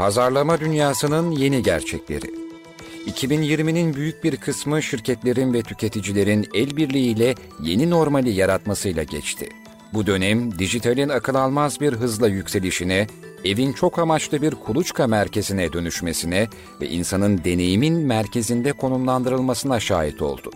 Pazarlama dünyasının yeni gerçekleri. 2020'nin büyük bir kısmı şirketlerin ve tüketicilerin el birliğiyle yeni normali yaratmasıyla geçti. Bu dönem dijitalin akıl almaz bir hızla yükselişine, evin çok amaçlı bir kuluçka merkezine dönüşmesine ve insanın deneyimin merkezinde konumlandırılmasına şahit oldu.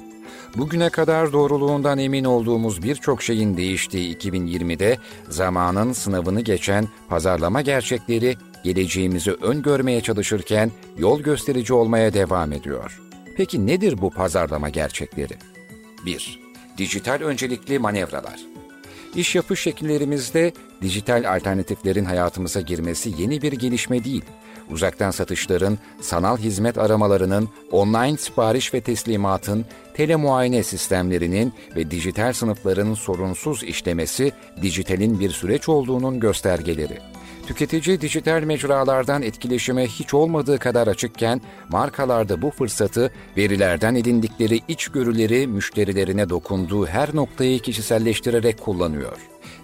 Bugüne kadar doğruluğundan emin olduğumuz birçok şeyin değiştiği 2020'de zamanın sınavını geçen pazarlama gerçekleri geleceğimizi öngörmeye çalışırken yol gösterici olmaya devam ediyor. Peki nedir bu pazarlama gerçekleri? 1. Dijital öncelikli manevralar. İş yapış şekillerimizde dijital alternatiflerin hayatımıza girmesi yeni bir gelişme değil. Uzaktan satışların, sanal hizmet aramalarının, online sipariş ve teslimatın, telemuayene sistemlerinin ve dijital sınıfların sorunsuz işlemesi dijitalin bir süreç olduğunun göstergeleri. Tüketici dijital mecralardan etkileşime hiç olmadığı kadar açıkken markalarda bu fırsatı verilerden edindikleri içgörüleri müşterilerine dokunduğu her noktayı kişiselleştirerek kullanıyor.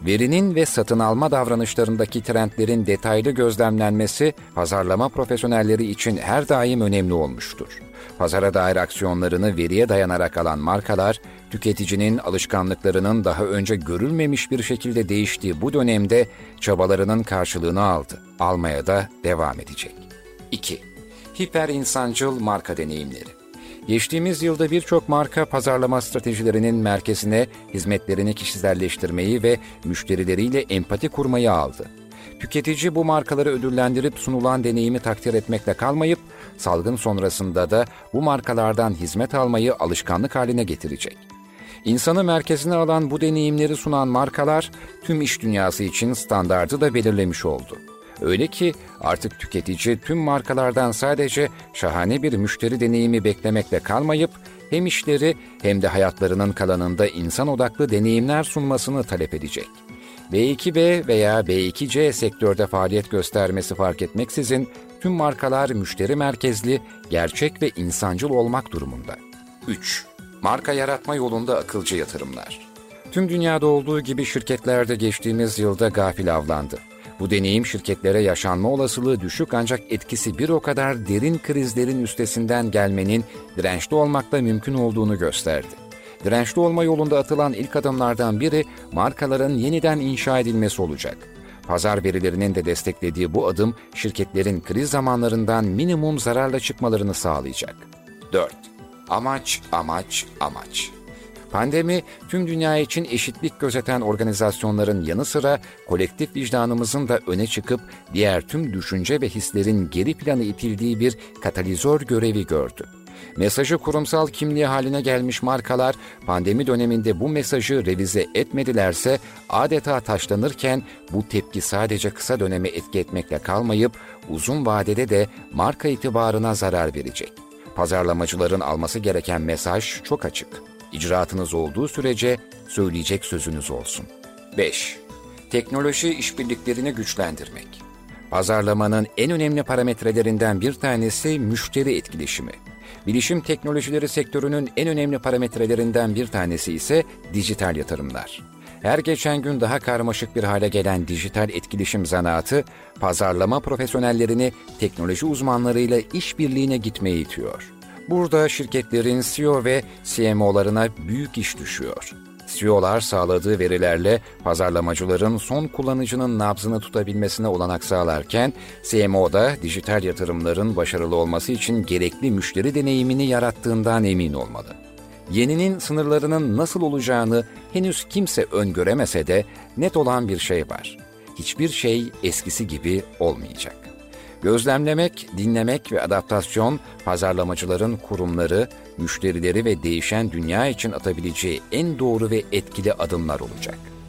Verinin ve satın alma davranışlarındaki trendlerin detaylı gözlemlenmesi pazarlama profesyonelleri için her daim önemli olmuştur. Pazara dair aksiyonlarını veriye dayanarak alan markalar, tüketicinin alışkanlıklarının daha önce görülmemiş bir şekilde değiştiği bu dönemde çabalarının karşılığını aldı. Almaya da devam edecek. 2. Hiper insancıl marka deneyimleri. Geçtiğimiz yılda birçok marka pazarlama stratejilerinin merkezine hizmetlerini kişiselleştirmeyi ve müşterileriyle empati kurmayı aldı. Tüketici bu markaları ödüllendirip sunulan deneyimi takdir etmekle kalmayıp, salgın sonrasında da bu markalardan hizmet almayı alışkanlık haline getirecek. İnsanı merkezine alan bu deneyimleri sunan markalar tüm iş dünyası için standardı da belirlemiş oldu. Öyle ki artık tüketici tüm markalardan sadece şahane bir müşteri deneyimi beklemekle kalmayıp hem işleri hem de hayatlarının kalanında insan odaklı deneyimler sunmasını talep edecek. B2B veya B2C sektörde faaliyet göstermesi fark etmeksizin tüm markalar müşteri merkezli, gerçek ve insancıl olmak durumunda. 3. Marka yaratma yolunda akılcı yatırımlar. Tüm dünyada olduğu gibi şirketlerde geçtiğimiz yılda gafil avlandı. Bu deneyim şirketlere yaşanma olasılığı düşük ancak etkisi bir o kadar derin krizlerin üstesinden gelmenin dirençli olmakla mümkün olduğunu gösterdi. Dirençli olma yolunda atılan ilk adımlardan biri markaların yeniden inşa edilmesi olacak. Pazar verilerinin de desteklediği bu adım şirketlerin kriz zamanlarından minimum zararla çıkmalarını sağlayacak. 4. Amaç, amaç, amaç. Pandemi, tüm dünya için eşitlik gözeten organizasyonların yanı sıra kolektif vicdanımızın da öne çıkıp diğer tüm düşünce ve hislerin geri plana itildiği bir katalizör görevi gördü. Mesajı kurumsal kimliği haline gelmiş markalar pandemi döneminde bu mesajı revize etmedilerse adeta taşlanırken bu tepki sadece kısa döneme etki etmekle kalmayıp uzun vadede de marka itibarına zarar verecek. Pazarlamacıların alması gereken mesaj çok açık. İcraatınız olduğu sürece söyleyecek sözünüz olsun. 5. Teknoloji işbirliklerini güçlendirmek. Pazarlamanın en önemli parametrelerinden bir tanesi müşteri etkileşimi. Bilişim teknolojileri sektörünün en önemli parametrelerinden bir tanesi ise dijital yatırımlar. Her geçen gün daha karmaşık bir hale gelen dijital etkileşim zanaatı, pazarlama profesyonellerini teknoloji uzmanlarıyla işbirliğine gitmeye itiyor. Burada şirketlerin CEO ve CMO'larına büyük iş düşüyor. CEO'lar sağladığı verilerle pazarlamacıların son kullanıcının nabzını tutabilmesine olanak sağlarken, CMO da dijital yatırımların başarılı olması için gerekli müşteri deneyimini yarattığından emin olmalı. Yeninin sınırlarının nasıl olacağını henüz kimse öngöremese de net olan bir şey var. Hiçbir şey eskisi gibi olmayacak. Gözlemlemek, dinlemek ve adaptasyon pazarlamacıların kurumları, müşterileri ve değişen dünya için atabileceği en doğru ve etkili adımlar olacak.''